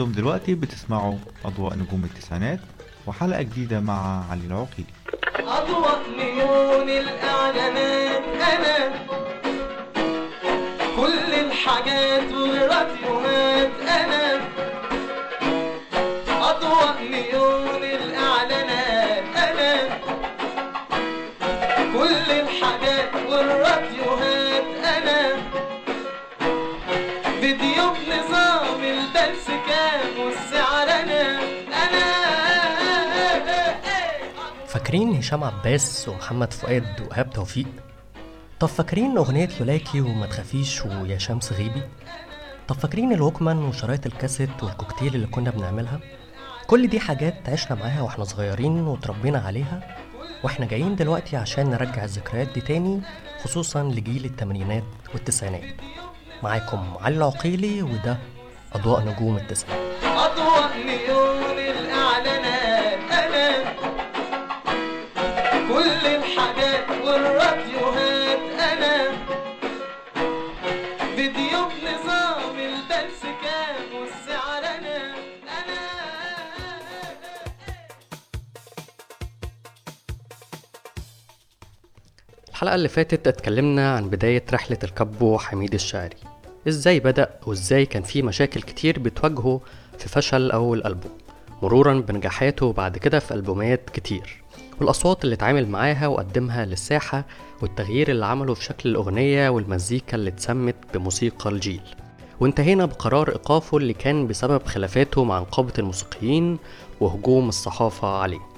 أنتم دلوقتي بتسمعوا أضواء نجوم التسعينات وحلقة جديدة مع علي العقيلي أضواء نيون الإعلانات. أنا كل الحاجات فاكرين هشام عباس ومحمد فؤاد وإيهاب توفيق؟ طب فاكرين أغنية لولاكي وما تخافيش ويا شمس غيبي؟ طب فاكرين الوكمان وشرايط الكاسيت والكوكتيل اللي كنا بنعملها؟ كل دي حاجات عشنا معاها وإحنا صغيرين وتربينا عليها وإحنا جايين دلوقتي عشان نرجع الذكريات دي تاني خصوصا لجيل التمانينات والتسعينات معاكم علي العقيلي وده أضواء نجوم التسعينات أضواء نيون الحلقة اللي فاتت اتكلمنا عن بداية رحلة الكابو حميد الشاعري. إزاي بدأ وإزاي كان في مشاكل كتير بتواجهه في فشل أول ألبوم مرورا بنجاحاته وبعد كده في ألبومات كتير. والأصوات اللي اتعامل معاها وقدمها للساحة والتغيير اللي عمله في شكل الأغنية والمزيكا اللي اتسمت بموسيقى الجيل. وانتهينا بقرار إيقافه اللي كان بسبب خلافاته مع نقابة الموسيقيين وهجوم الصحافة عليه.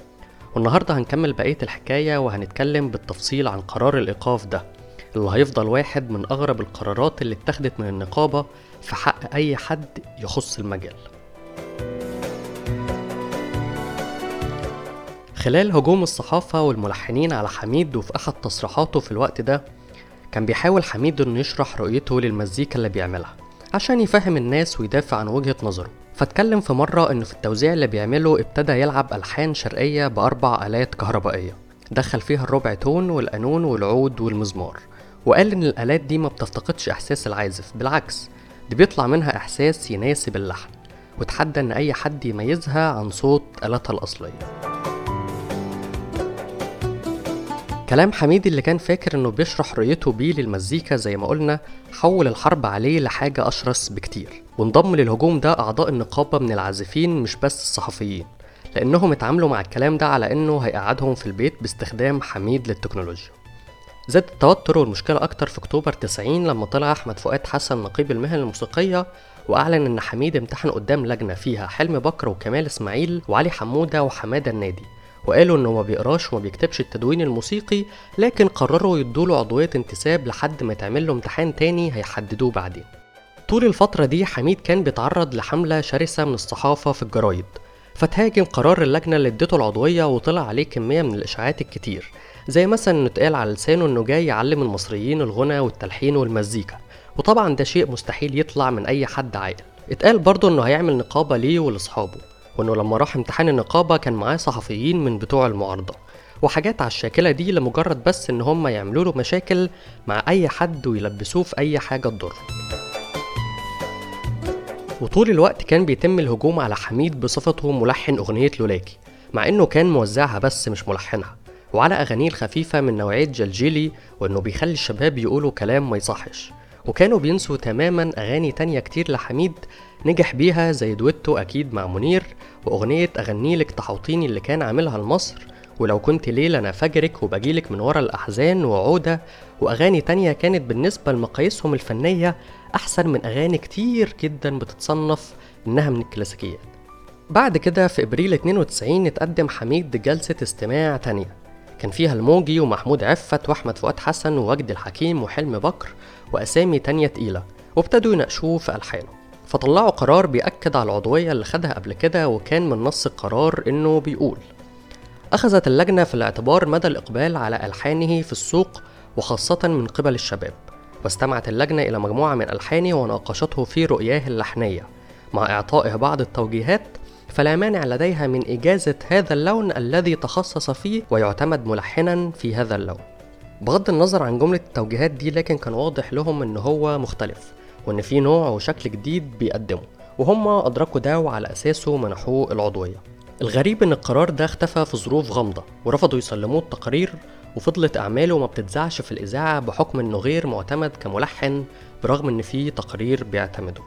والنهاردة هنكمل بقية الحكاية وهنتكلم بالتفصيل عن قرار الإيقاف ده اللي هيفضل واحد من أغرب القرارات اللي اتخذت من النقابة في حق أي حد يخص المجال. خلال هجوم الصحافة والملحنين على حميد وفي أحد تصريحاته في الوقت ده كان بيحاول حميد إنه يشرح رؤيته للمزيكا اللي بيعملها عشان يفهم الناس ويدافع عن وجهة نظره. فاتكلم في مرة إنه في التوزيع اللي بيعمله ابتدى يلعب ألحان شرقية بأربع آلات كهربائية. دخل فيها الربع تون والقانون والعود والمزمار. وقال إن الآلات دي ما بتفتقدش إحساس العازف بالعكس دي بيطلع منها إحساس يناسب اللحن وتحدى إن أي حد يميزها عن صوت آلاتها الأصلية. كلام حميد اللي كان فاكر إنه بيشرح رؤيته بيه للمزيكا زي ما قلنا حول الحرب عليه لحاجة أشرس بكتير. وانضم للهجوم ده أعضاء النقابة من العازفين مش بس الصحفيين. لأنهم اتعاملوا مع الكلام ده على إنه هيقعدهم في البيت باستخدام حميد للتكنولوجيا. زاد التوتر والمشكلة أكتر في أكتوبر 90 لما طلع أحمد فؤاد حسن نقيب المهن الموسيقية وأعلن إن حميد امتحن قدام لجنة فيها حلمي بكر وكمال إسماعيل وعلي حمودة وحمادة النادي. وقالوا إنه ما بيقراش وما بيكتبش التدوين الموسيقي لكن قرروا يدوله عضوية انتساب لحد ما يتعمل له امتحان تاني هيحددوه بعدين. طول الفترة دي حميد كان بيتعرض لحملة شرسة من الصحافة في الجرايد. فتهاجم قرار اللجنة اللي اديته العضوية وطلع عليه كمية من الإشاعات الكتير. زي مثلا إنه اتقال على لسانه إنه جاي يعلم المصريين الغنى والتلحين والمزيكا. وطبعا ده شيء مستحيل يطلع من أي حد عاقل. اتقال برضه إنه هيعمل نقابة ليه ولأصحابه. وإنه لما راح امتحان النقابة كان معاه صحفيين من بتوع المعارضة. وحاجات على الشاكلة دي لمجرد بس إن هم يعملوا له مشاكل مع أي حد ويلبسوه في أي حاجة تضره وطول الوقت كان بيتم الهجوم على حميد بصفته ملحن أغنية لولاكي مع إنه كان موزعها بس مش ملحنها وعلى أغانيه الخفيفة من نوعية جلجيلي وإنه بيخلي الشباب يقولوا كلام ما يصحش. وكانوا بينسوا تماما أغاني تانية كتير لحميد نجح بيها زي دويتو أكيد مع منير وأغنية اغنيلك تحوطيني اللي كان عاملها لمصر ولو كنت ليلة أنا فاجرك وبجيلك من ورا الأحزان وعودة وأغاني تانية كانت بالنسبة لمقاييسهم الفنية أحسن من أغاني كتير جدا بتتصنف إنها من الكلاسيكيات. بعد كده في إبريل 92 اتقدم حميد جلسة استماع تانية. كان فيها الموجي ومحمود عفت وأحمد فؤاد حسن ووجدي الحكيم وحلمي بكر وأسامي تانية تقيلة وابتدوا يناقشوه في ألحانه. فطلعوا قرار بيأكد على العضوية اللي خدها قبل كده وكان من نص القرار إنه بيقول أخذت اللجنة في الاعتبار مدى الإقبال على ألحانه في السوق وخاصة من قبل الشباب واستمعت اللجنة إلى مجموعة من ألحانه وناقشته في رؤياه اللحنية مع إعطائه بعض التوجيهات فلا مانع لديها من إجازة هذا اللون الذي تخصص فيه ويعتمد ملحنا في هذا اللون. بغض النظر عن جملة التوجيهات دي لكن كان واضح لهم إن هو مختلف وإن في نوع وشكل جديد بيقدمه وهم أدركوا ده وعلى أساسه منحوه العضوية. الغريب إن القرار ده اختفى في ظروف غامضة ورفضوا يسلموه التقارير وفضلت أعماله ما بتتذاعش في الإذاعة بحكم إنه غير معتمد كملحن برغم إن فيه تقارير بيعتمدوا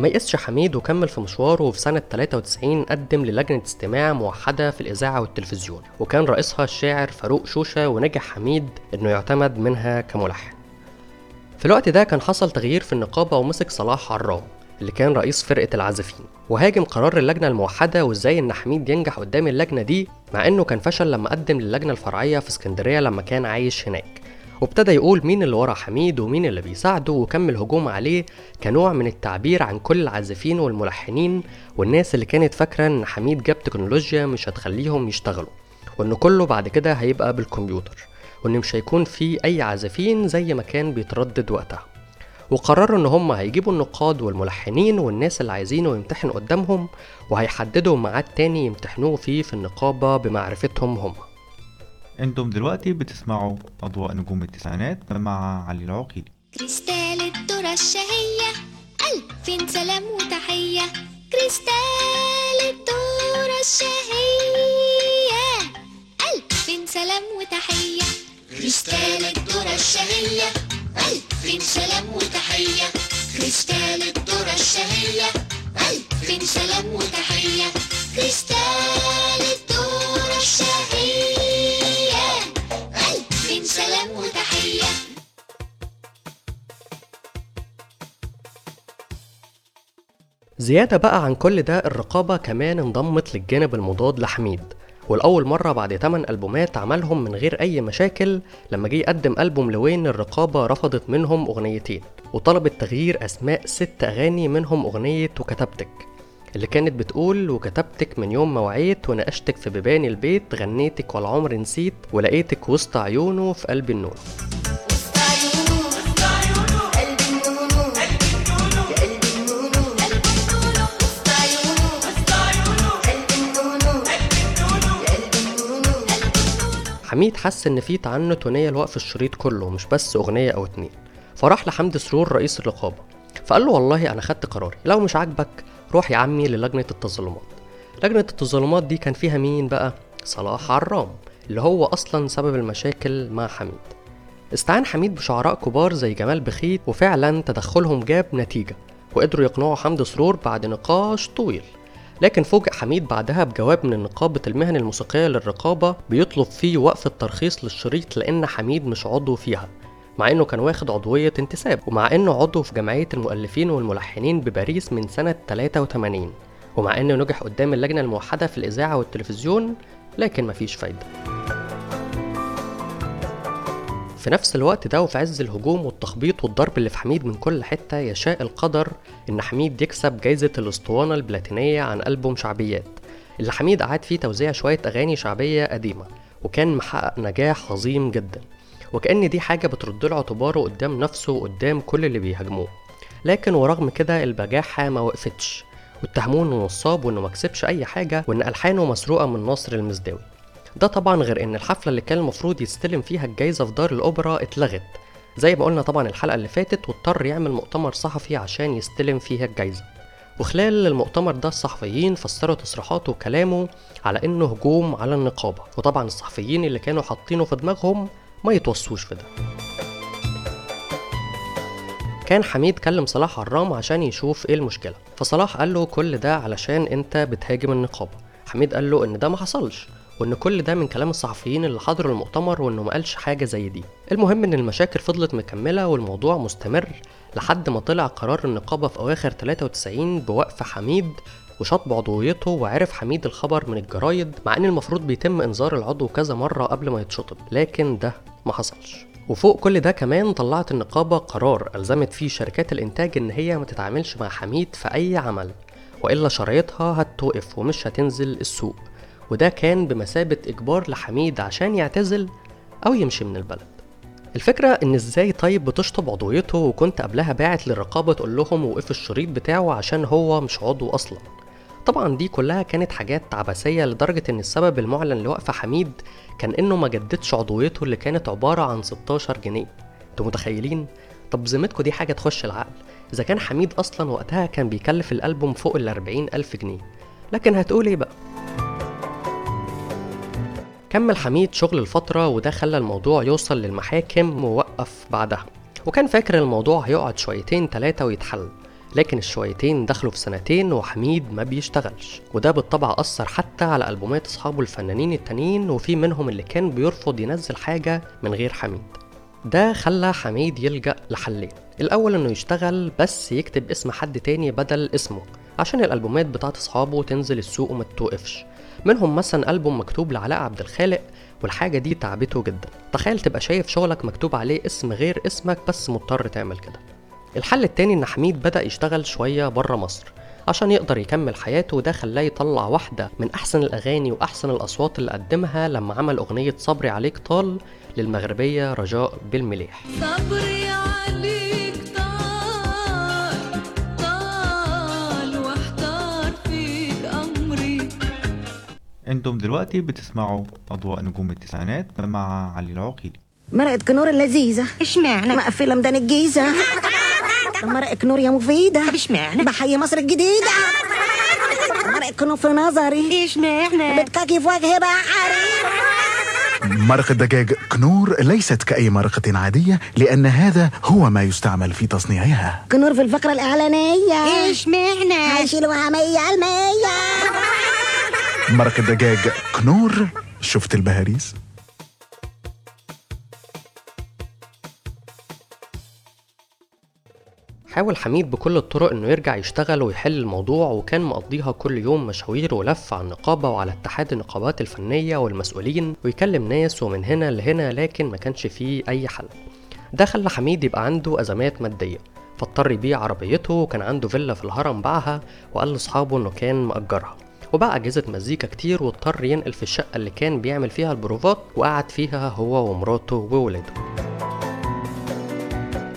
ما يقسش حميد وكمل في مشواره وفي سنة 93 قدم للجنة استماع موحدة في الإذاعة والتلفزيون وكان رئيسها الشاعر فاروق شوشة ونجح حميد إنه يعتمد منها كملحن. في الوقت ده كان حصل تغيير في النقابة ومسك صلاح عرام اللي كان رئيس فرقة العازفين وهاجم قرار اللجنة الموحدة وإزاي إن حميد ينجح قدام اللجنة دي مع إنه كان فشل لما قدم للجنة الفرعية في اسكندرية لما كان عايش هناك. وابتدى يقول مين اللي ورا حميد ومين اللي بيساعده وكمل هجوم عليه كنوع من التعبير عن كل العازفين والملحنين والناس اللي كانت فاكرة إن حميد جاب تكنولوجيا مش هتخليهم يشتغلوا وإن كله بعد كده هيبقى بالكمبيوتر وإن مش هيكون في أي عازفين زي ما كان بيتردد وقتها. وقرروا إن هم هيجيبوا النقاد والملحنين والناس اللي عايزينه يمتحنوا قدامهم وهيحددوا ميعاد تاني يمتحنوه فيه في النقابة بمعرفتهم هم. أنتم دلوقتي بتسمعوا أضواء نجوم التسعينات مع علي العقيلي. كريستال الذرة الشهية ألف سلام وتحية. كريستال الذرة الشهية ألف سلام وتحية. كريستال الذرة الشهية ألف سلام وتحية. كريستال الذرة الشهية ألف سلام وتحية. كريستال زيادة بقى عن كل ده الرقابة كمان انضمت للجانب المضاد لحميد. والأول مرة بعد 8 ألبومات عملهم من غير أي مشاكل لما جه يقدم ألبوم لوين الرقابة رفضت منهم أغنيتين وطلبت تغيير أسماء ست أغاني منهم أغنية وكتبتك اللي كانت بتقول وكتبتك من يوم ما وعيت ونقشتك في بيبان البيت غنيتك والعمر نسيت ولقيتك وسط عيونه في قلب النور. حميد حس إن في تعنت ونية لوقف الشريط كله مش بس أغنية أو اتنين. فراح لحمد سرور رئيس الرقابة. فقال له والله أنا خدت قراري. لو مش عاجبك روح يا عمي للجنة التظلمات. لجنة التظلمات دي كان فيها مين بقى؟ صلاح عرام اللي هو أصلا سبب المشاكل مع حميد. استعان حميد بشعراء كبار زي جمال بخيت وفعلا تدخلهم جاب نتيجة وقدروا يقنعوا حمد سرور بعد نقاش طويل. لكن فوجئ حميد بعدها بجواب من نقابة المهن الموسيقية للرقابة بيطلب فيه وقف الترخيص للشريط لأن حميد مش عضو فيها مع إنه كان واخد عضوية انتساب ومع إنه عضو في جمعية المؤلفين والملحنين بباريس من سنة 83 ومع إنه نجح قدام اللجنة الموحدة في الإذاعة والتلفزيون لكن مفيش فايدة. في نفس الوقت ده وفي عز الهجوم والتخبيط والضرب اللي في حميد من كل حتة يشاء القدر إن حميد يكسب جايزة الأسطوانة البلاتينية عن ألبوم شعبيات. اللي حميد قعد فيه توزيع شوية أغاني شعبية قديمة وكان محقق نجاح عظيم جدا. وكأن دي حاجة بترد له اعتباره قدام نفسه وقدام كل اللي بيهاجموه. لكن ورغم كده البجاحة ما وقفتش واتهموه انه نصاب وانه مكسبش أي حاجة وإن ألحانه مسروقة من ناصر المزداوي. ده طبعا غير إن الحفلة اللي كان المفروض يستلم فيها الجايزة في دار الأوبرا اتلغت. زي ما قلنا طبعا الحلقة اللي فاتت واضطر يعمل مؤتمر صحفي عشان يستلم فيها الجايزة. وخلال المؤتمر ده الصحفيين فسروا تصريحاته وكلامه على إنه هجوم على النقابة. وطبعا الصحفيين اللي كانوا حاطينه في دماغهم ما يتوصوش في ده. كان حميد كلم صلاح عرام عشان يشوف إيه المشكلة. فصلاح قال له كل ده علشان أنت بتهاجم النقابة. حميد قال له إن ده ما حصلش. وإن كل ده من كلام الصحفيين اللي حضروا المؤتمر وإنه ما قالش حاجة زي دي. المهم إن المشاكل فضلت مكملة والموضوع مستمر لحد ما طلع قرار النقابة في أواخر 93 بوقف حميد وشطب عضويته وعرف حميد الخبر من الجرايد مع إن المفروض بيتم إنذار العضو كذا مرة قبل ما يتشطب. لكن ده ما حصلش. وفوق كل ده كمان طلعت النقابة قرار ألزمت فيه شركات الإنتاج إن هي ما تتعاملش مع حميد في أي عمل وإلا شرايطها هتوقف ومش هتنزل السوق. وده كان بمثابة إجبار لحميد عشان يعتزل أو يمشي من البلد. الفكرة إن إزاي طيب بتشطب عضويته وكنت قبلها باعت للرقابة تقول لهم وقف الشريط بتاعه عشان هو مش عضو أصلا. طبعا دي كلها كانت حاجات عبثية لدرجة إن السبب المعلن لوقف حميد كان إنه ما جددش عضويته اللي كانت عبارة عن 16 جنيه. أنتوا متخيلين؟ طب بذمتكوا دي حاجة تخش العقل. إذا كان حميد أصلا وقتها كان بيكلف الألبوم فوق ال 40 ألف جنيه. لكن هتقول إيه بقى؟ كمل حميد شغل الفترة وده خلى الموضوع يوصل للمحاكم ووقف بعدها. وكان فاكر الموضوع هيقعد شويتين تلاتة ويتحل لكن الشويتين دخلوا في سنتين وحميد ما بيشتغلش. وده بالطبع أثر حتى على ألبومات أصحابه الفنانين التانيين وفي منهم اللي كان بيرفض ينزل حاجة من غير حميد. ده خلى حميد يلجأ لحلين. الأول إنه يشتغل بس يكتب اسم حد تاني بدل اسمه عشان الألبومات بتاعت أصحابه تنزل السوق وما توقفش منهم مثلا ألبوم مكتوب لعلاء عبد الخالق والحاجة دي تعبته جدا. تخيل تبقى شايف شغلك مكتوب عليه اسم غير اسمك بس مضطر تعمل كده. الحل التاني إن حميد بدأ يشتغل شوية بره مصر عشان يقدر يكمل حياته وده خلاه يطلع واحدة من أحسن الأغاني وأحسن الأصوات اللي قدمها لما عمل أغنية صبري عليك طال للمغربية رجاء بالمليح صبري عليك أنتم دلوقتي بتسمعوا أضواء نجوم التسعينات مع علي العقيلي. مرقة كنور اللذيذة. إشمعنى؟ مقفلة ميدان الجيزة. مرقة كنور يا مفيدة. إشمعنى؟ بحي مصر الجديدة. مرقة كنور في نظري. إشمعنى؟ بتكاكي في وجهي بحري مرق الدجاج كنور ليست كأي مرقة عادية لأن هذا هو ما يستعمل في تصنيعها. كنور في الفقرة الإعلانية. إشمعنى؟ هيشيلوها مية المية. مرق الدجاج كنور. شفت البهاريس؟ حاول حميد بكل الطرق إنه يرجع يشتغل ويحل الموضوع وكان مقضيها كل يوم مشاوير ولف على النقابة وعلى اتحاد النقابات الفنية والمسؤولين ويكلم ناس ومن هنا لهنا لكن ما كانش فيه أي حل. ده خلى حميد يبقى عنده أزمات مادية فاضطر يبيع عربيته وكان عنده فيلا في الهرم باعها وقال لأصحابه إنه كان مأجرها. وباع أجهزة مزيكا كتير واضطر ينقل في الشقة اللي كان بيعمل فيها البروفات وقعد فيها هو ومراته وولاده.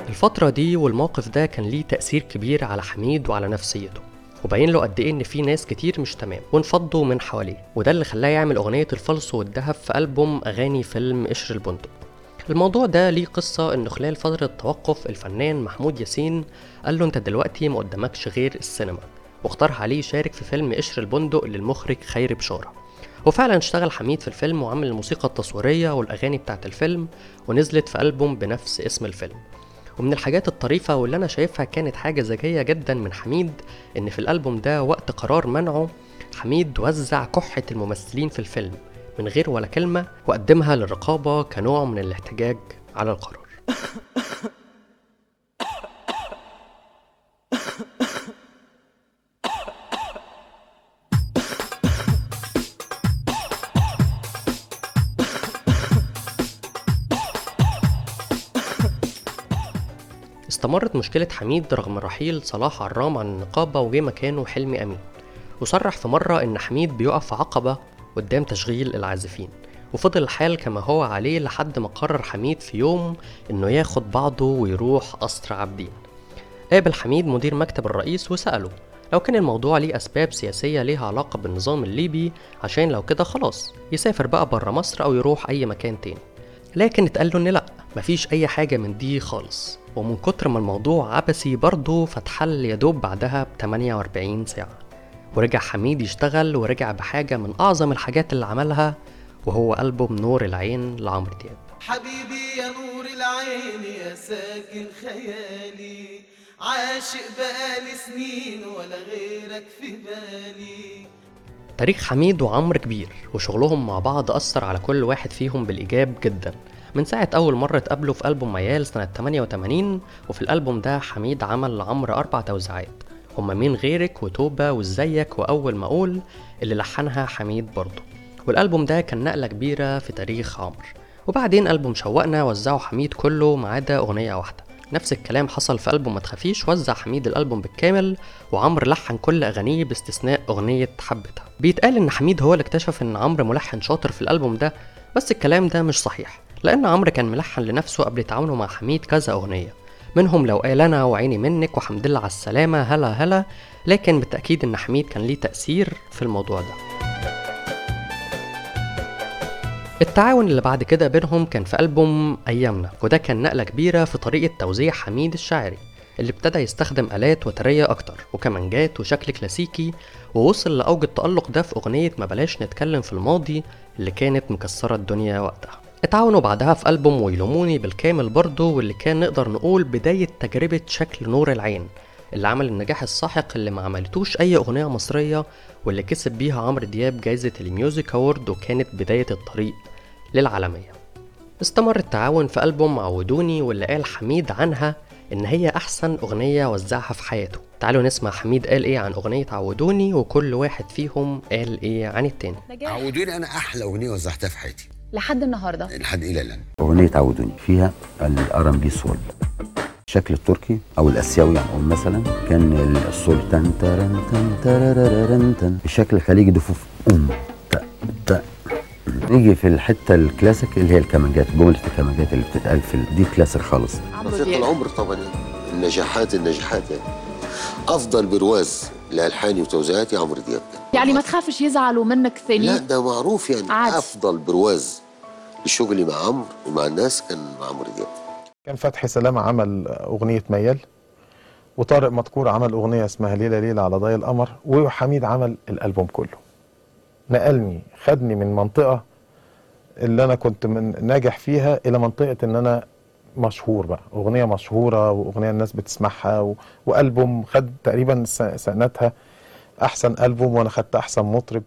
الفترة دي والموقف ده كان ليه تأثير كبير على حميد وعلى نفسيته وبين له قد إيه إن في ناس كتير مش تمام وانفضوا من حواليه وده اللي خلاه يعمل أغنية الفلس والذهب في ألبوم أغاني فيلم قشر البندق. الموضوع ده ليه قصة إنه خلال فترة توقف الفنان محمود ياسين قال له أنت دلوقتي ما قدامكش غير السينما. واقترح عليه يشارك في فيلم قشر البندق للمخرج خيري بشارة. وفعلا اشتغل حميد في الفيلم وعمل الموسيقى التصويرية والأغاني بتاعت الفيلم ونزلت في ألبوم بنفس اسم الفيلم. ومن الحاجات الطريفة واللي أنا شايفها كانت حاجة ذكية جدا من حميد إن في الألبوم ده وقت قرار منعه حميد وزع كحة الممثلين في الفيلم من غير ولا كلمة وقدمها للرقابة كنوع من الاحتجاج على القرار. استمرت مشكلة حميد رغم رحيل صلاح عرام عن النقابة وجه مكانه حلمي أمين. وصرح في مرة إن حميد بيقف في عقبة قدام تشغيل العازفين وفضل الحال كما هو عليه لحد ما قرر حميد في يوم إنه ياخد بعضه ويروح قصر عابدين. قابل حميد مدير مكتب الرئيس وسأله لو كان الموضوع ليه أسباب سياسية ليها علاقة بالنظام الليبي عشان لو كده خلاص يسافر بقى برا مصر أو يروح أي مكان تاني. لكن اتقال له إن لأ. مفيش أي حاجة من دي خالص. ومن كتر ما الموضوع عبثي برضه فاتحل يدوب بعدها ب 48 ساعة. ورجع حميد يشتغل ورجع بحاجة من أعظم الحاجات اللي عملها وهو ألبوم نور العين لعمرو دياب. حبيبي يا نور العين يا ساكن خيالي عاشق بقالي سنين ولا غيرك في بالي. تاريخ حميد وعمرو كبير وشغلهم مع بعض أثر على كل واحد فيهم بالإيجاب جدا. من ساعة أول مرة اتقابلوا في ألبوم ميال سنة 88 وفي الألبوم ده حميد عمل لعمرو أربع توزيعات. هما مين غيرك وتوبة وإزيك وأول ما أقول اللي لحنها حميد برضه. والألبوم ده كان نقلة كبيرة في تاريخ عمرو. وبعدين ألبوم شوقنا وزعه حميد كله ما عدا أغنية واحدة. نفس الكلام حصل في ألبوم ما تخافيش وزع حميد الألبوم بالكامل وعمرو لحن كل أغانيه باستثناء أغنية حبتها. بيتقال إن حميد هو اللي اكتشف إن عمرو ملحن شاطر في الألبوم ده بس الكلام ده مش صحيح. لأن عمرو كان ملحن لنفسه قبل تعاونه مع حميد كذا أغنية. منهم لو قال أنا وعيني منك وحمد لله على السلامة هلا هلا. لكن بالتأكيد إن حميد كان ليه تأثير في الموضوع ده. التعاون اللي بعد كده بينهم كان في ألبوم أيامنا وده كان نقلة كبيرة في طريقة توزيع حميد الشاعري اللي ابتدى يستخدم آلات وترية أكتر وكمانجات وشكل كلاسيكي ووصل لأوج التألق ده في أغنية ما بلاش نتكلم في الماضي اللي كانت مكسرة الدنيا وقتها. اتعاونوا بعدها في ألبوم ويلوموني بالكامل برضه واللي كان نقدر نقول بداية تجربة شكل نور العين اللي عمل النجاح الساحق اللي ما عملتوش أي أغنية مصرية واللي كسب بيها عمرو دياب جايزة الميوزك أورد وكانت بداية الطريق للعالمية. استمر التعاون في ألبوم عودوني واللي قال حميد عنها إن هي أحسن أغنية وزعها في حياته. تعالوا نسمع حميد قال إيه عن أغنية عودوني وكل واحد فيهم قال إيه عن التاني. عودوني أنا أحلى أغنية وزعتها في حياتي. لحد النهارده. لحد إلى الآن. أغنية عودوني فيها ال R&B soul الشكل التركي أو الآسيوي يعني نقول مثلا كان ال soul تن ترن تن تررررن تن. الشكل الخليجي دفوف أم تا تا نيجي في الحتة الكلاسيك اللي هي الكمانجات جملة الكمانجات اللي بتتقال في دي كلاسيك خالص. رفيق العمر طبعا. النجاحات النجاحات. يعني. أفضل برواز. لالحاني وتوزيعاتي عمرو دياب. يعني ما تخافش يزعلوا منك لا ثاني ده معروف يعني. عادي. أفضل برواز لشغلي مع عمرو ومع الناس كان مع عمرو دياب. كان فتحي سلامة عمل أغنية ميال وطارق مدكور عمل أغنية اسمها ليلة ليلة على ضي القمر وحميد عمل الألبوم كله. نقلني خدني من منطقة اللي أنا كنت من ناجح فيها إلى منطقة إن أنا مشهور بقى أغنية مشهورة وأغنية الناس بتسمعها و... وألبوم خد تقريبا سنتها أحسن ألبوم وأنا خدت أحسن مطرب.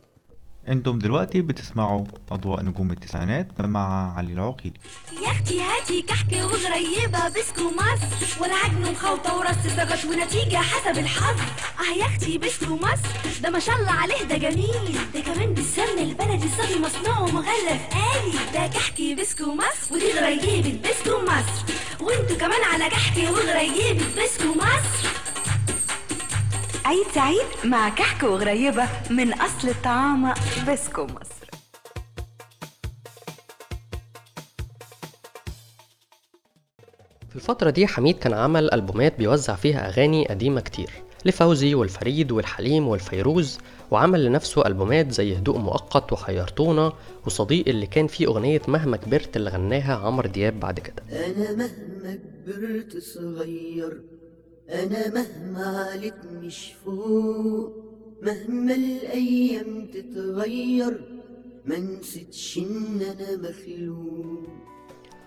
أنتم دلوقتي بتسمعوا أضواء نجوم التسعينات مع علي العقيلي يا أختي هاتي كحكة وغريبة بسكو مصر والعجن مخوطة ورص زغط ونتيجة حسب الحظ. أه يا أختي بسكو مصر ده ما شاء الله عليه ده جميل. ده كمان بالسمن البلدي صافي مصنوع ومغلف آلي. ده كحكي بسكو مصر ودي غريبة بسكو مصر. وانتوا كمان علي كحكي وغريبة بسكو مصر. عيد سعيد مع كحك وغريبة من أصل الطعام بسكو مصر. في الفترة دي حميد كان عمل ألبومات بيوزع فيها أغاني قديمة كتير لفوزي والفريد والحليم والفيروز وعمل لنفسه ألبومات زي هدوء مؤقت وحيرتونا وصديق اللي كان فيه أغنية مهما كبرت اللي غناها عمرو دياب بعد كده. أنا مهما كبرت صغير أنا مهما عليت مش فوق مهما الأيام تتغير ما نسيتش إن أنا مخلوق.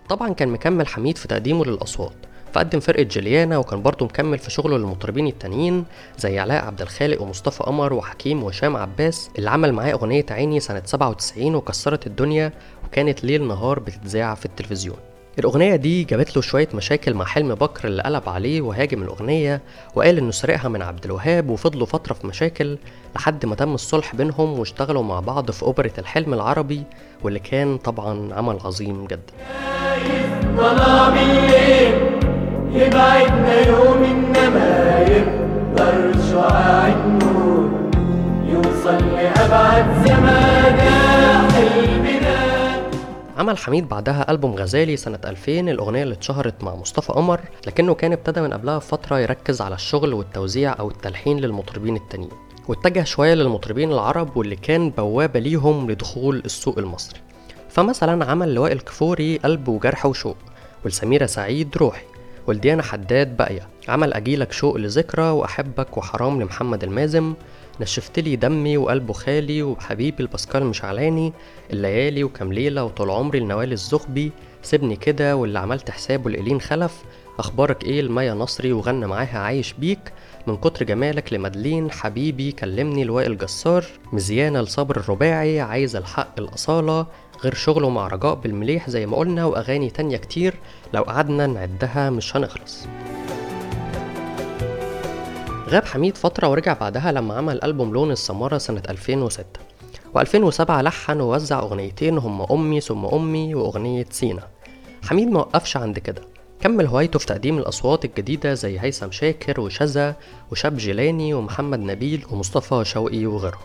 طبعا كان مكمل حميد في تقديمه للأصوات فقدم فرقة جليانا وكان برضه مكمل في شغله للمطربين التانيين زي علاء عبد الخالق ومصطفى قمر وحكيم وهشام عباس اللي عمل معاه أغنية عيني سنة 97 وكسرت الدنيا وكانت ليل نهار بتتذاع في التلفزيون. الأغنية دي جابت له شوية مشاكل مع حلمي بكر اللي قلب عليه وهاجم الأغنية وقال إنه سرقها من عبد الوهاب وفضلوا فترة في مشاكل لحد ما تم الصلح بينهم واشتغلوا مع بعض في أوبرة الحلم العربي واللي كان طبعا عمل عظيم جدا. يبعدنا يوم إنما يقدر شعاع النور يوصل لأبعد زمان. عمل حميد بعدها ألبوم غزالي سنة 2000 الأغنية اللي اتشهرت مع مصطفى قمر لكنه كان ابتدى من قبلها بفترة يركز على الشغل والتوزيع أو التلحين للمطربين التانيين. واتجه شوية للمطربين العرب واللي كان بوابة ليهم لدخول السوق المصري. فمثلا عمل لوائل الكفوري قلب وجرح وشوق ولسميرة سعيد روحي ولديانا حداد باقية عمل أجيلك شوق لذكرى وأحبك وحرام لمحمد المازم نشفت لي دمي وقلبه خالي وحبيبي الباسكال مشعلاني الليالي وكام ليلة وطول عمري لنوال الزغبي سيبني كده واللي عملت حسابه لإلين خلف. أخبارك إيه المية نصري وغنى معاها عايش بيك؟ من كتر جمالك لمدلين حبيبي كلمني لوائل جسار مزيانة لصبر الرباعي عايز الحق الأصالة. غير شغله مع رجاء بالمليح زي ما قلنا وأغاني تانية كتير. لو قعدنا نعدها مش هنخلص. غاب حميد فترة ورجع بعدها لما عمل ألبوم لون السمارة سنة 2006 و2007 لحن ووزع أغنيتين هما أمي ثم أمي وأغنية سينا. حميد موقفش عند كده. كمل هوايته في تقديم الأصوات الجديدة زي هيثم شاكر وشذا وشاب جيلاني ومحمد نبيل ومصطفى شوقي وغيرهم.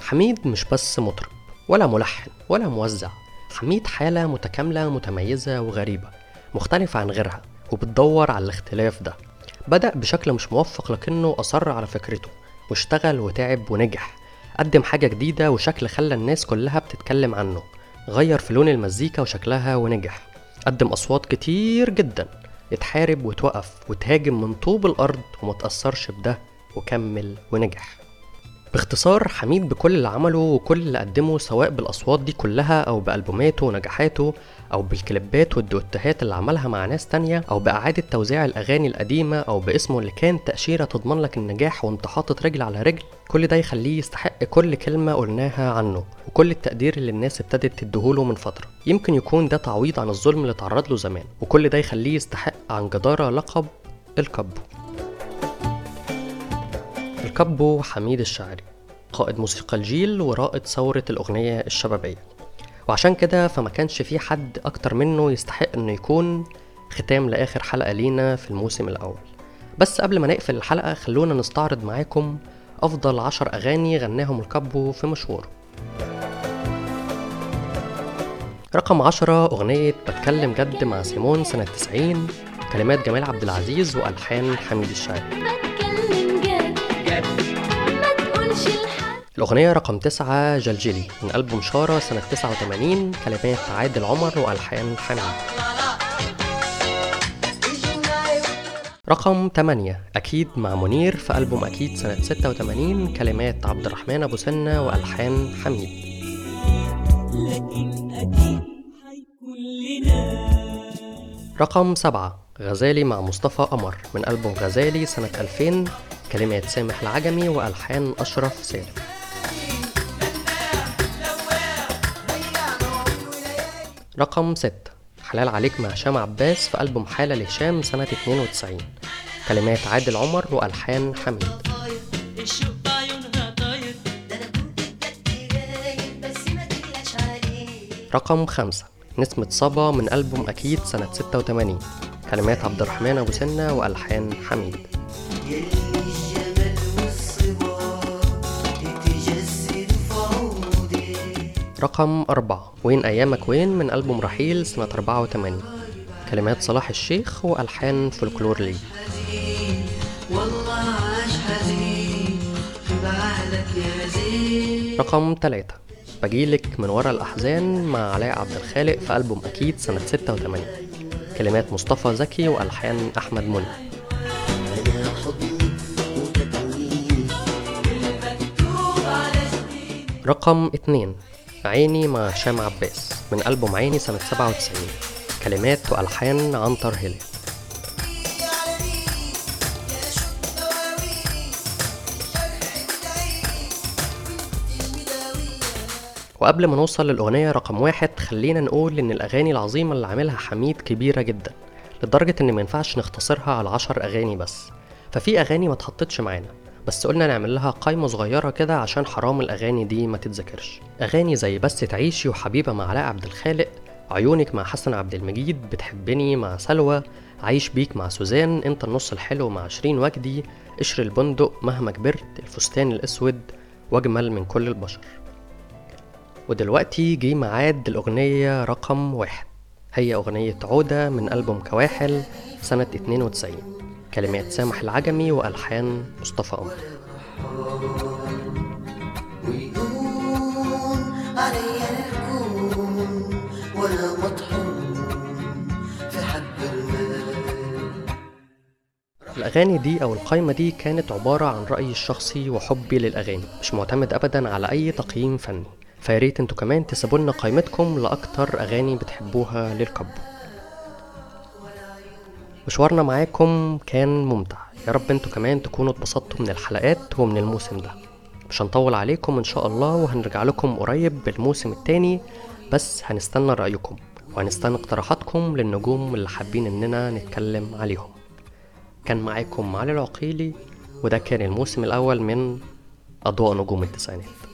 حميد مش بس مطرب ولا ملحن ولا موزع. حميد حالة متكاملة متميزة وغريبة مختلفة عن غيرها وبتدور على الاختلاف ده. بدأ بشكل مش موفق لكنه أصر على فكرته واشتغل وتعب ونجح. قدم حاجة جديدة وشكل خلى الناس كلها بتتكلم عنه. غير في لون المزيكا وشكلها ونجح. قدم أصوات كتير جدا. اتحارب وتوقف وتهاجم من طوب الأرض ومتأثرش بده وكمل ونجح. باختصار حميد بكل اللي عمله وكل اللي قدمه سواء بالأصوات دي كلها أو بألبوماته ونجاحاته أو بالكليبات والدوتهات اللي عملها مع ناس تانية أو بإعادة توزيع الأغاني القديمة أو باسمه اللي كان تأشيرة تضمن لك النجاح وانت حاطط رجل على رجل كل ده يخليه يستحق كل كلمة قلناها عنه وكل التقدير اللي الناس ابتدت تديهوله من فترة. يمكن يكون ده تعويض عن الظلم اللي تعرض له زمان وكل ده يخليه يستحق عن جدارة لقب الكبو الكبو حميد الشاعري قائد موسيقى الجيل ورائد ثورة الأغنية الشبابية. وعشان كده فما كانش في حد أكتر منه يستحق إنه يكون ختام لآخر حلقة لينا في الموسم الأول. بس قبل ما نقفل الحلقة خلونا نستعرض معاكم أفضل عشر أغاني غناهم الكبو في مشواره. رقم عشرة أغنية بتكلم جد مع سيمون سنة 90 كلمات جمال عبد العزيز وألحان حميد الشاعري. الأغنية رقم تسعة جلجلي من ألبوم شارة سنة 89 كلمات عادل عمر وألحان حميد. رقم 8 أكيد مع منير في ألبوم أكيد سنة 86 كلمات عبد الرحمن أبو سنة وألحان حميد. رقم 7 غزالي مع مصطفى قمر من ألبوم غزالي سنة 2000 كلمات سامح العجمي وألحان أشرف سالم. رقم 6 حلال عليك مع هشام عباس في ألبوم حالة لهشام سنة 92 كلمات عادل عمر وألحان حميد. رقم 5 نسمة صبا من ألبوم أكيد سنة 86 كلمات عبد الرحمن أبو سنة وألحان حميد. رقم أربعة. وين أيامك وين من ألبوم رحيل سنة 84 كلمات صلاح الشيخ وألحان فولكلور لي. والله عاش حزين في بعدك يا زين رقم تلاتة بجيلك من ورا الأحزان مع علاء عبد الخالق في ألبوم أكيد سنة 86 كلمات مصطفى زكي وألحان أحمد منى. رقم اتنين عيني مع هشام عباس من ألبوم عيني سنة 97 كلمات وألحان عنتر هلال وقبل ما نوصل للأغنية رقم واحد خلينا نقول إن الأغاني العظيمة اللي عاملها حميد كبيرة جدا لدرجة إن ما ينفعش نختصرها على عشر أغاني بس. ففي أغاني ما اتحطتش معانا. بس قلنا نعمل لها قايمة صغيرة كده عشان حرام الأغاني دي ما تتذكرش. أغاني زي بس تعيشي وحبيبة مع علاء عبد الخالق عيونك مع حسن عبد المجيد بتحبني مع سلوى عايش بيك مع سوزان انت النص الحلو مع شيرين وجدي قشر البندق مهما كبرت الفستان الأسود واجمل من كل البشر. ودلوقتي جه ميعاد الأغنية رقم واحد. هي أغنية عودة من ألبوم كواحل سنة 92 كلمات سامح العجمي وألحان مصطفى قمر الأغاني دي أو القايمة دي كانت عبارة عن رأيي الشخصي وحبي للأغاني مش معتمد أبدا على أي تقييم فني. فياريت أنتوا كمان تسيبوا لنا قائمتكم لأكتر أغاني بتحبوها للكبو. مشوارنا معاكم كان ممتع. يا رب أنتوا كمان تكونوا اتبسطتوا من الحلقات ومن الموسم ده. مش هنطول عليكم إن شاء الله وهنرجع لكم قريب بالموسم التاني بس هنستنى رأيكم وهنستنى اقتراحاتكم للنجوم اللي حابين إننا نتكلم عليهم. كان معاكم علي العقيلي وده كان الموسم الأول من أضواء نجوم التسعينات.